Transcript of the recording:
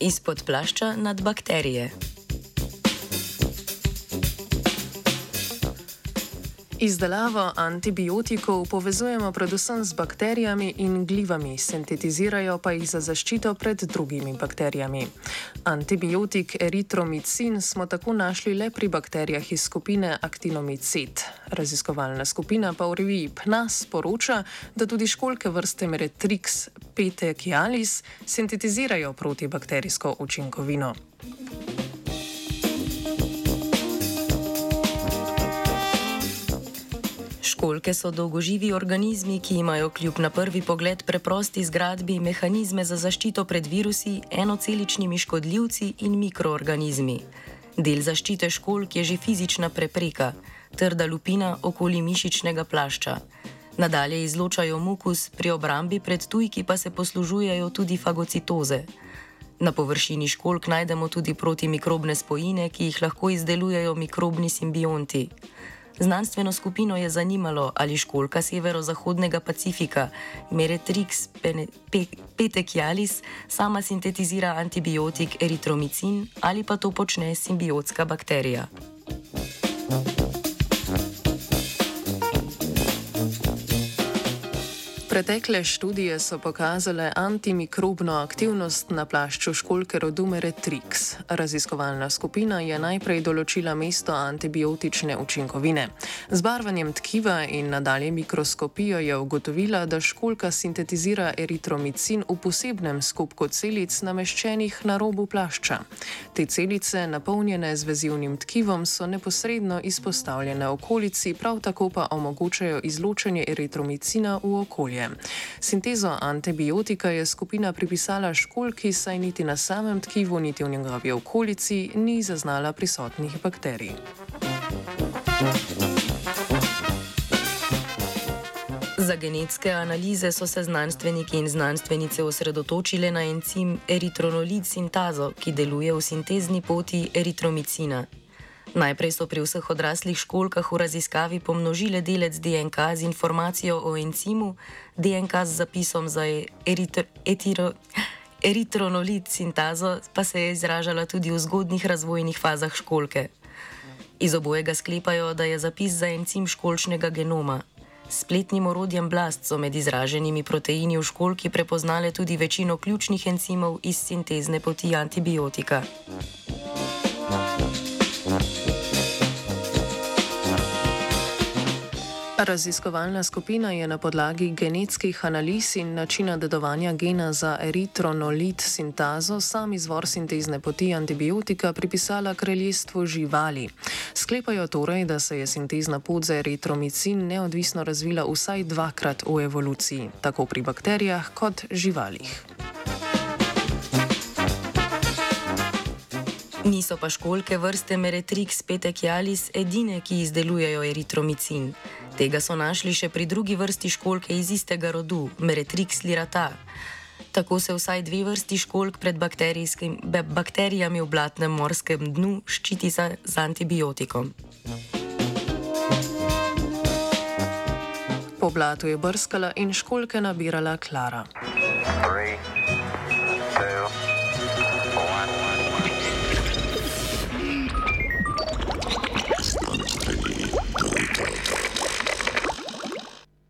Izpod plašča nad bakterije. Izdelavo antibiotikov povezujemo predvsem z bakterijami in glivami, sintetizirajo pa jih za zaščito pred drugimi bakterijami. Antibiotik eritromicin smo tako našli le pri bakterijah iz skupine Actinomycet. Raziskovalna skupina pa v reviji PNAS poroča, da tudi školke vrste Meretrix petechialis sintetizirajo protibakterijsko učinkovino. Školke so dolgoživi organizmi, ki imajo kljub na prvi pogled preprosti zgradbi mehanizme za zaščito pred virusi, enoceličnimi škodljivci in mikroorganizmi. Del zaščite školk je že fizična prepreka, trda lupina okoli mišičnega plašča. Nadalje izločajo mukus, pri obrambi pred tujki pa se poslužujejo tudi fagocitoze. Na površini školk najdemo tudi protimikrobne spojine, ki jih lahko izdelujejo mikrobni simbionti. Znanstveno skupino je zanimalo, ali školka severozahodnega Pacifika, Meretrix petechialis, sama sintetizira antibiotik eritromicin ali pa to počne simbiotska bakterija. Pretekle študije so pokazale antimikrobno aktivnost na plašču školke rodumere Trix. Raziskovalna skupina je najprej določila mesto antibiotične učinkovine. Z barvanjem tkiva in nadalje mikroskopijo je ugotovila, da školka sintetizira eritromicin v posebnem skupku celic nameščenih na robu plašča. Te celice, napolnjene z vezivnim tkivom, so neposredno izpostavljene okolici, prav tako pa omogočajo izločanje eritromicina v okolje. Sintezo antibiotika je skupina pripisala školki, saj niti na samem tkivu, niti v njegovi okolici ni zaznala prisotnih bakterij. Za genetske analize so se znanstveniki in znanstvenice osredotočili na encim eritronolid sintazo, ki deluje v sintezni poti eritromicina, Najprej so pri vseh odraslih školkah v raziskavi pomnožile delec DNK z informacijo o encimu, DNK z zapisom za eritro, etiro, eritronolit sintazo pa se je izražala tudi v zgodnih razvojnih fazah školke. Iz obojega sklepajo, da je zapis za encim školčnega genoma. Spletnim orodjem Blast so med izraženimi proteini v školki prepoznale tudi večino ključnih encimov iz sintezne poti antibiotika. Raziskovalna skupina je na podlagi genetskih analiz in načina dedovanja gena za eritronolit sintazo sam izvor sintezne poti antibiotika pripisala kraljestvu živali. Sklepajo torej, da se je sintezna pot za eritromicin neodvisno razvila vsaj dvakrat v evoluciji, tako pri bakterijah kot živalih. Niso pa školke vrste Meretrix petechialis edine, ki izdelujejo eritromicin. Tega so našli še pri drugi vrsti školke iz istega rodu, Meretrix lirata. Tako se vsaj dve vrsti školk pred bakterijami v blatnem morskem dnu ščiti za, z antibiotikom. Po blatu je brskala in školke nabirala Klara. Three, two,